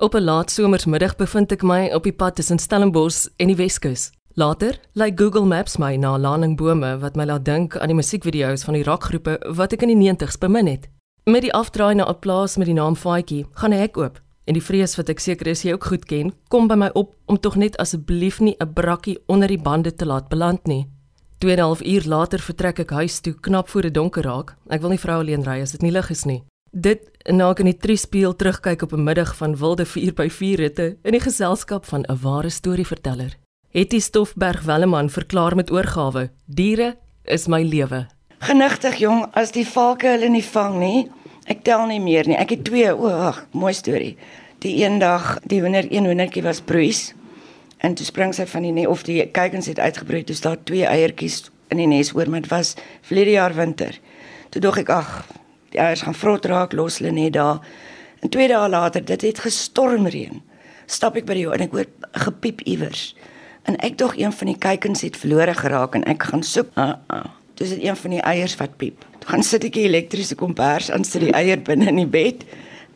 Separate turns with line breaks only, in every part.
Op 'n laat somersmiddag bevind ek my op die pad tussen Stellenbosch en die Weskus. Later lei Google Maps my na laningbome wat my laat dink aan die musiekvideo's van die rockgroepe wat ek in die 90's bemin het. Met die afdraai na 'n plaas met die naam Faatjie, gaan ek oop en die vrees wat ek seker is jy ook goed ken, kom by my op om tog net asseblief nie 'n brakkie onder die bande te laat beland nie. 2.5 uur later vertrek ek huis toe knap voor dit donker raak. Ek wil nie vrou alleen ry as dit nie lig is nie. Dit na ek in die triespieël terugkyk op 'n middag van wilde 4x4 ritte in die geselskap van 'n ware storieverteller. Hetty Stoffberg Welleman verklaar met oorgawe: Diere is my lewe.
Genigtig jong, as die valke hulle nie vang nie, ek tel nie meer nie. Ek het twee, o, ag, mooi storie. Die eendag, die hoender, een hoendertjie was broeis en toe spring sy van die nes of die kuikens het uitgebroei, toe staan twee eiertjies in die nes oor, maar dit was verlede jaar winter. Toe dog ek, ag, die eiers gaan vrot raak, los hulle net daar. En twee dae later, dit het gestormreën. Stap ek by die en ek hoor gepiep iewers. En ek dog een van die kuikens het verlore geraak en ek gaan soek. Ah, ah. Dis een van die eiers wat piep. Toe gaan sit ek die elektriese kombers aan sit die eier binne in die bed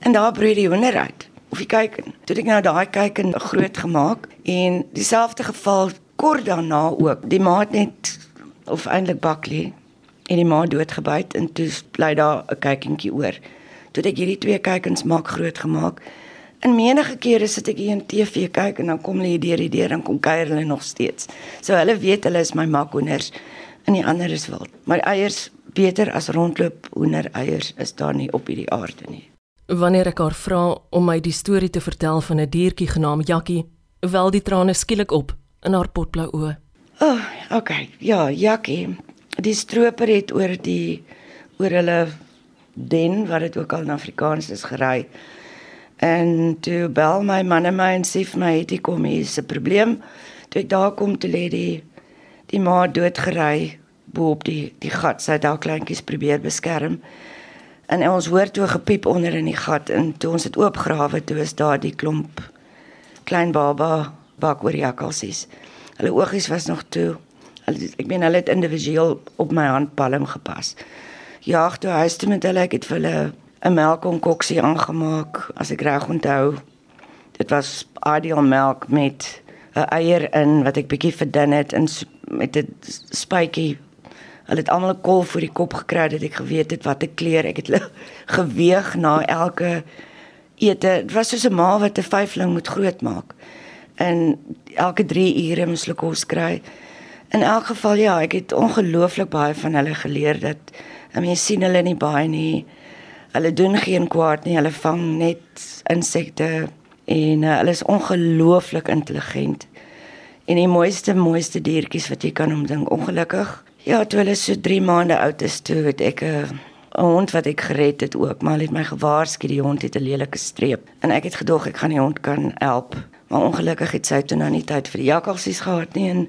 en daar broei die hoender uit. Of die kuiken. Toe ek nou daai kuiken groot gemaak en dieselfde geval kort daarna ook. Die maat net of eintlik baklie en die ma doodgebyt en toe bly daar 'n kykentjie oor. Toe ek hierdie twee kykens maak groot gemaak. En menige kere sit ek hier in TV kyk en dan kom hulle hier deur die deur en kom kuier hulle nog steeds. So hulle weet hulle is my makhoenders en die ander is wild. Maar eiers beter as rondloop hoender eiers is daar nie op hierdie aarde nie.
Wanneer ek haar vra om my die storie te vertel van 'n diertjie genaamd Jakkie, wel die trane skielik op in haar potblou oë.
O, oh, okay. Ja, Jakkie die stroper het oor die oor hulle den wat dit ook al in Afrikaans is gery. En toe bel my man en my en sê vir my het ek kom hier 'n probleem. Toe ek daar kom te lê die die ma doodgery bo op die die gat sy daar kleintjies probeer beskerm. En ons hoor toe gepiep onder in die gat en toe ons dit oopgrawe toe is daar die klomp klein baba bak oor jakkalsies. Hulle oogies was nog toe ek meen hulle het individueel op my handpalm gepas. Jaag toe huis toe met hulle, ek het vir hulle 'n melkonkoksie aangemaak as ek reg onthou. Dit was ideal melk met 'n eier in wat ek bietjie verdun het en met 'n spytjie. Hulle het almal 'n kol voor die kop gekry dat ek geweet het wat ek kleer. Ek het hulle geweeg na elke ete. Dit was soos 'n ma wat 'n vyfling moet grootmaak. En elke 3 ure moes hulle kos kry. In elk geval ja, ek het ongelooflik baie van hulle geleer dat mense sien hulle nie baie nie. Hulle doen geen kwaad nie, hulle vang net insekte en uh, hulle is ongelooflik intelligent. En die mooiste mooiste diertjies wat jy kan omdink, ongelukkig. Ja, toe hulle so 3 maande oud is, toe het ek 'n uh, 'n hond wat ek gered het ook, maar hulle het my gewaarsku die hond het 'n lelike streep en ek het gedog ek gaan die hond kan help. Maar ongelukkig het sy toe nou nie tyd vir die jakkalsies gehad nie en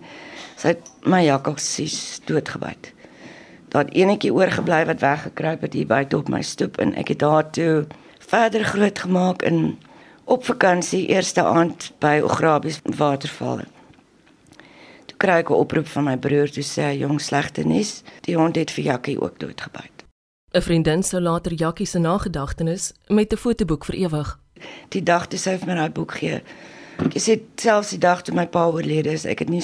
Sy het my jakkalsies doodgebyt. Daar het enetjie oorgebly wat weggekruip het hier buite op my stoep en ek het daar toe verder groot gemaak in op vakansie eerste aand by Ograbies waterval. Toe kry ek 'n oproep van my broer toe sê jong slegte nuus, die hond het vir Jakkie ook doodgebyt.
'n Vriendin sou later Jakkie se nagedagtenis met 'n fotoboek vir ewig.
Die dag toe sy vir my daai boek gee. Ek sê selfs die dag toe my pa oorlede is, ek het nie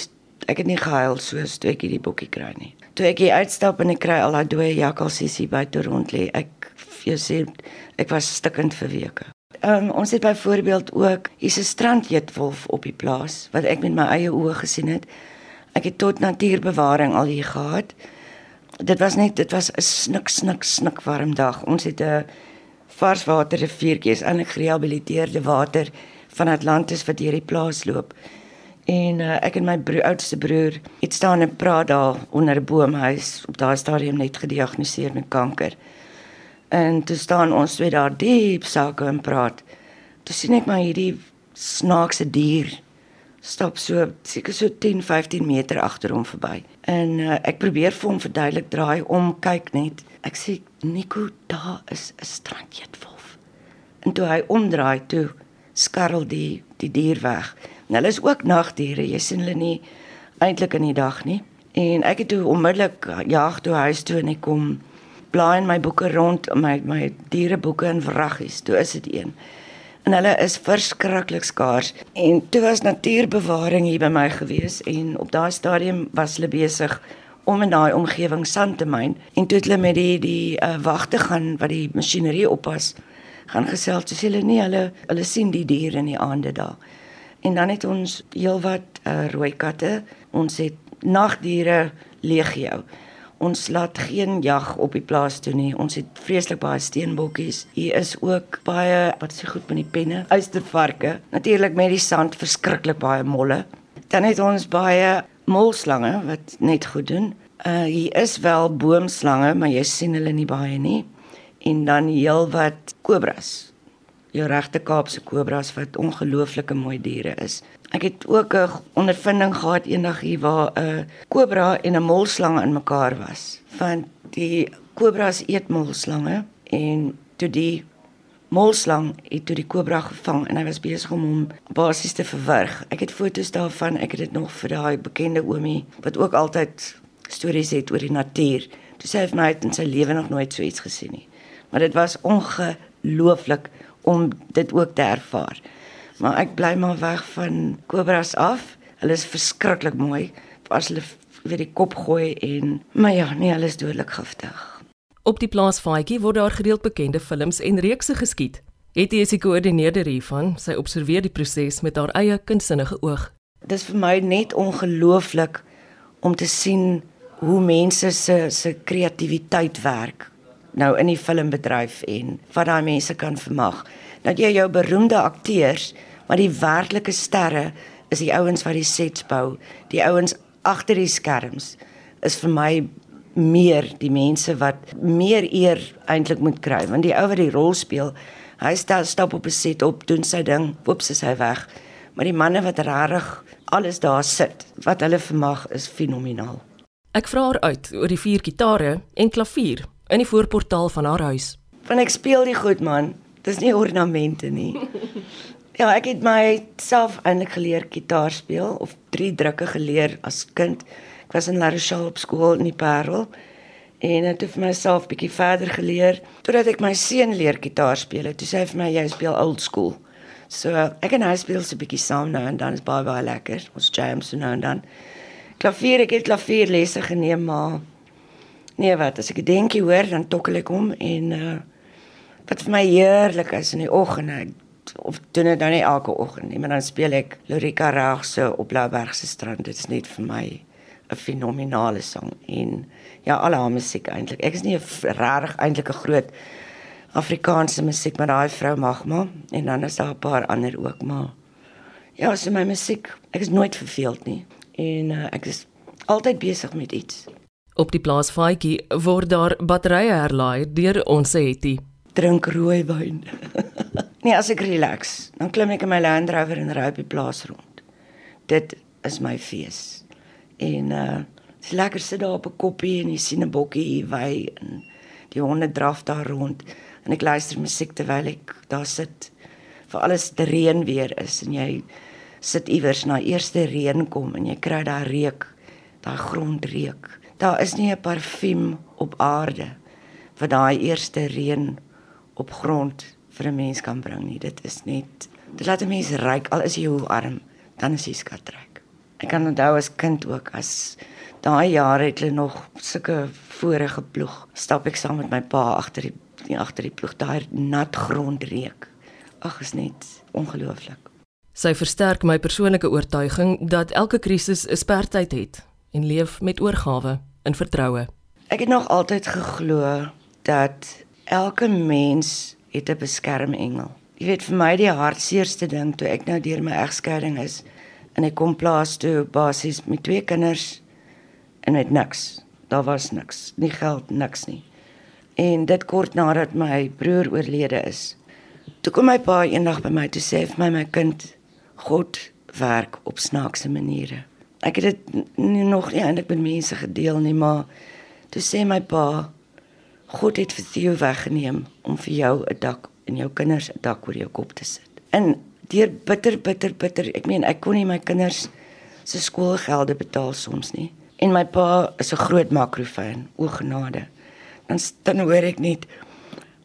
ek het nie gehuil soos toe ek hierdie boekie kry nie. Toe ek hier uitstap en ek kry al daai dooie jakkalsies hier buite rond lê, ek vir sê ek was stikkend vir weke. Um, ons het byvoorbeeld ook hier's 'n strandjeetwolf op die plaas wat ek met my eie oë gesien het. Ek het tot natuurbewaring al hier gehad. Dit was net dit was 'n snik snik snik warm dag. Ons het 'n varswater riviertjie, is eintlik gerehabiliteerde water van Atlantis wat deur die plaas loop. En uh, ek en my broer, oudste broer het staan en praat daar onder 'n boomhuis op daai stadium net gediagnoseer met kanker. En toe staan ons twee daar diep sake en praat. Toe sien ek maar hierdie snaakse dier stap so seker so 10, 15 meter agter hom verby. En uh, ek probeer vir hom verduidelik draai om kyk net. Ek sê Nico, daar is 'n strandjetwolf. En toe hy omdraai toe skarrel die die dier weg. En hulle is ook nagdiere. Jy sien hulle nie eintlik in die dag nie. En ek het toe onmiddellik jag toe huis toe en ek kom blaai in my boeke rond, my my diereboeke en wraggies. Toe is dit een. en hulle is verskriklik skaars. En toe was natuurbewaring hier by my gewees en op daai stadium was hulle besig om in daai omgewing sand te myn en toe het hulle met die die uh, wagte gaan wat die masjinerie oppas gaan gesels dis hulle nie hulle hulle sien die diere in die aande daar. En dan het ons heelwat uh, rooi katte, ons het nagdiere legio. Ons laat geen jag op die plaas toe nie. Ons het vreeslik baie steenbokkies. Hier is ook baie wat se goed met die penne, uistervarke. Natuurlik met die sand verskriklik baie molle. Dan het ons baie molslange wat net goed doen. Uh hier is wel boomslange, maar jy sien hulle nie baie nie. En dan heelwat kobras. Jou regte Kaapse kobras wat ongelooflike mooi diere is. Ek het ook 'n ondervinding gehad eendag hier waar 'n kobra en 'n molslang in mekaar was. Want die kobras eet molslange en toe die molslang het toe die kobra gevang en hy was besig om hom basies te verwrig. Ek het foto's daarvan. Ek het dit nog vir daai bekende oomie wat ook altyd stories het oor die natuur. Toe sê hy vir my hy het in sy lewe nog nooit so iets gesien nie. Maar dit was ongelooflik om dit ook te ervaar maar ek bly maar weg van kobras af. Hulle is verskriklik mooi as hulle weer die kop gooi en maar ja, nee, hulle is dodelik giftig.
Op die plaas Faatjie word daar gereeld bekende films en reekse geskied. Etie is die koördineerder hiervan. Sy observeer die proses met haar eie kunsinnige oog.
Dit is vir my net ongelooflik om te sien hoe mense se se kreatiwiteit werk nou in die filmbedryf en wat daai mense kan vermag. Dat jy jou beroemde akteurs maar die werklike sterre is die ouens wat die sets bou, die ouens agter die skerms is vir my meer die mense wat meer eer eintlik moet kry. Want die ou wat die rol speel hy stel stap op 'n set op doen sy ding oeps is hy weg. Maar die manne wat regtig alles daar sit wat hulle vermag is fenomenaal.
Ek vra haar uit oor die vier gitare en klavier in die voorportaal van haar huis
want ek speel die goed man dis nie ornamente nie Ja, ek het myself eintlik geleer gitaar speel of drie drukke geleer as kind. Ek was in La Rochelle op skool in die Parel en het vir myself bietjie verder geleer totdat ek my seun leer gitaar speel. Toe sê hy vir my jy speel old school. So ek en hy speel so 'n bietjie saam nou en dan is baie baie lekker. Ons jam so nou en dan. Klavier, ek het klavierlesse geneem maar nee wat, as ek 'n denkie hoor dan tokkel ek hom en uh wat vir my heerlik is in die oggend of doen dit nou nie elke oggend nie, maar dan speel ek Lorika Reg se op Lauberg se strand. Dit is net vir my 'n fenominale sang en ja, al haar musiek eintlik. Ek is nie 'n regtig eintlik 'n groot Afrikaanse musiek, maar daai vrou mag maar en dan is daar 'n paar ander ook maar. Ja, so my musiek, ek is nooit verveeld nie en uh, ek is altyd besig met iets.
Op die plaas Faitjie word daar batterye herlaai deur ons Hetty.
Drink rooi wyn. Nee, as ek relax, dan klim ek in my Land Rover en ry op die plaas rond. Dit is my fees. En uh dis lekker sit daar op 'n koppie en jy sien 'n bokkie hier wy en die honde draf daar rond en ek luister musiek terwyl ek daar sit. Vir alles die reën weer is en jy sit iewers na eerste reën kom en jy kry daai reuk, daai grondreuk. Daar is nie 'n parfuum op aarde vir daai eerste reën op grond vir 'n mens kan bring nie. Dit is net dit laat 'n mens ryk al is jy hoe arm, dan is jy skatryk. Ek kan onthou as kind ook as daai jare het hulle nog sulke vorige ploeg. Stap ek saam met my pa agter die, die agter die ploeg daai nat grond reuk. Ag, is net ongelooflik.
Sy versterk my persoonlike oortuiging dat elke krisis 'n spertyd het en leef met oorgawe en vertroue.
Ek het nog altyd geglo dat elke mens het 'n beskermengel. Jy weet vir my die hartseerste ding toe ek nou deur my egskeiding is en ek kom plaas toe basies met twee kinders en met niks. Daar was niks, nie geld, niks nie. En dit kort nadat my broer oorlede is. Toe kom my pa eendag by my toe sê vir my my kind God werk op snaakse maniere. Ek het dit nie nog nie eintlik met mense gedeel nie, maar toe sê my pa God het vir jou weggeneem om vir jou 'n dak en jou kinders 'n dak oor jou kop te sit. En deur bitter bitter bitter, ek meen ek kon nie my kinders se skoolgelde betaal soms nie. En my pa is 'n groot makrofan, o genade. Dan dan hoor ek net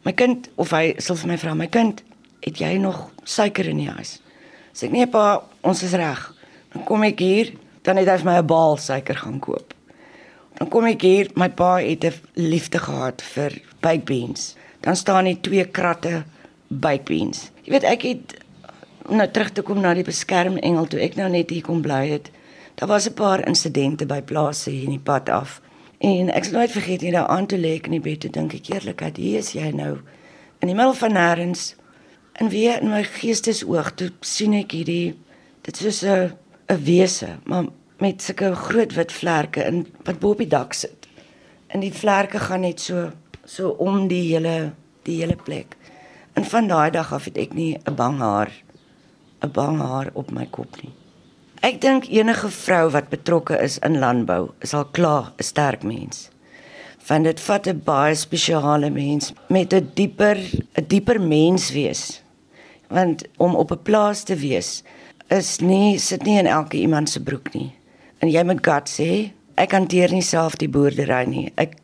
my kind of hy sê vir my vrou, my kind, "Het jy nog suiker in die huis?" Sê ek: "Nee pa, ons is reg." Dan kom ek hier, dan het hy vir my 'n baal suiker gaan koop. Dan kom ek hier, my pa het 'n liefde gehad vir baked beans. Dan staan hier twee kratte baked beans. Jy weet ek het nou terug te kom na die beskermengel toe ek nou net hier kom bly het. Daar was 'n paar insidente by plase hier in die pad af. En ek sal nooit vergeet nie daai aand toe lê ek in die bed te dink ek eerlikheid, hier is jy nou in die middel van nêrens. En weer in my geestesoog toe sien ek hierdie dit is 'n 'n wese, maar met sulke groot wit vlerke in wat bo op die dak sit. En die vlerke gaan net so so om die hele die hele plek. En van daai dag af het ek nie 'n bang haar 'n bang haar op my kop nie. Ek dink enige vrou wat betrokke is in landbou is al klaar 'n sterk mens. Want dit vat 'n baie spesiale mens met 'n dieper 'n dieper mens wees. Want om op 'n plaas te wees is nie sit nie in elke iemand se broek nie. En jy moet God sê, ek hanteer nie self die boerdery nie. Ek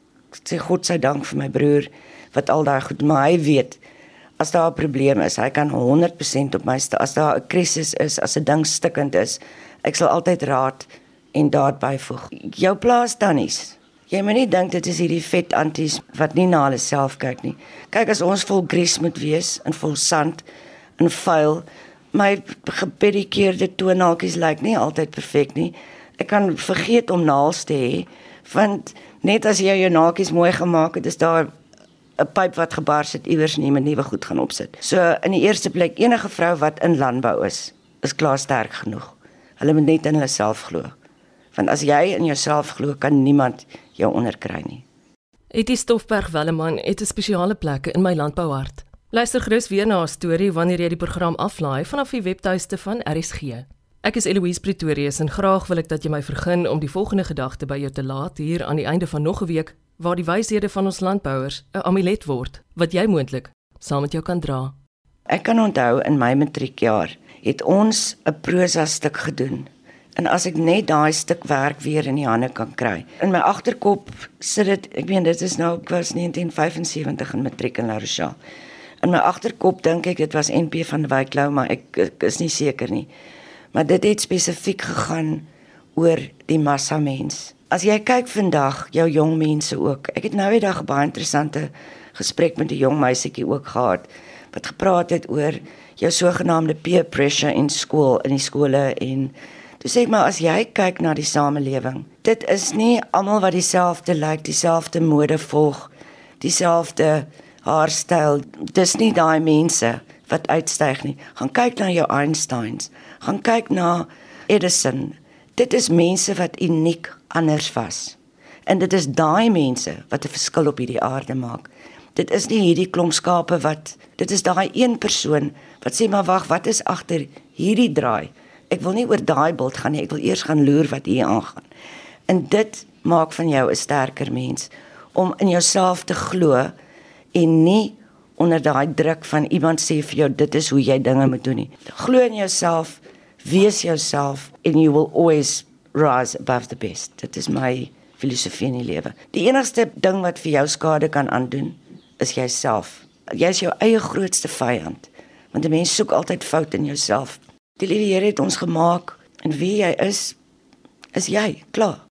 sê God se dank vir my broer wat al daai goed, maar hy weet as daar 'n probleem is, hy kan 100% op my sta as daar 'n krisis is, as 'n ding stikkend is. Ek sal altyd raad en daad byvoeg. Jou plaas tannies. Jy moet nie dink dit is hierdie vet anties wat nie na hulle self kyk nie. Kyk as ons vol gries moet wees en vol sand en vuil. My gepedikeerde toenaaltjies lyk nie altyd perfek nie. Ek kan vergeet om naels te hê want net as jy jou naaltjies mooi gemaak het, is daar 'n pyp wat gebars het iewers nie met nuwe goed gaan opsit. So in die eerste plek enige vrou wat in landbou is, is klaar sterk genoeg. Hulle moet net in hulle self glo. Want as jy in jouself glo, kan niemand jou onderkry nie.
Etie Stoffberg Welleman het 'n spesiale plek in my landbouhart. Luister gerus weer na haar storie wanneer jy die program aflaai vanaf die webtuiste van RSG. Ek is Eloise Pretorius en graag wil ek dat jy my vergun om die volgende gedagte by jou te laat hier aan die einde van nog 'n week waar die wyshede van ons landbouers 'n amulet word wat jy moontlik saam met jou kan dra.
Ek kan onthou in my matriekjaar het ons 'n prosa stuk gedoen. En as ek net daai stuk werk weer in die hande kan kry. In my agterkop sit dit, ek weet dit is nou ek was 1975 in matriek in La Rochelle. In my agterkop dink ek dit was NP van Wyklou, maar ek, ek is nie seker nie. Maar dit het spesifiek gegaan oor die massa mens as jy kyk vandag jou jong mense ook. Ek het nou eendag 'n baie interessante gesprek met 'n jong meisietjie ook gehad wat gepraat het oor jou sogenaamde peer pressure in skool in die skole en toe sê ek maar as jy kyk na die samelewing, dit is nie almal wat dieselfde lyk, like, dieselfde mode volg, dieselfde haarstyl. Dis nie daai mense wat uitstyg nie. Gaan kyk na jou Einsteins, gaan kyk na Edison. Dit is mense wat uniek anders was. En dit is daai mense wat 'n verskil op hierdie aarde maak. Dit is nie hierdie klomp skape wat dit is daai een persoon wat sê maar wag, wat is agter hierdie draai? Ek wil nie oor daai bult gaan nie, ek wil eers gaan loer wat hier aangaan. En dit maak van jou 'n sterker mens om in jouself te glo en nie onder daai druk van iemand sê vir jou dit is hoe jy dinge moet doen nie. Glo in jouself, wees jouself and you will always rise above the best. Dit is my filosofie in die lewe. Die enigste ding wat vir jou skade kan aandoen, is jouself. Jy is jou eie grootste vyand. Want 'n mens soek altyd foute in jouself. Die liewe Here het ons gemaak en wie jy is, is jy, klaar.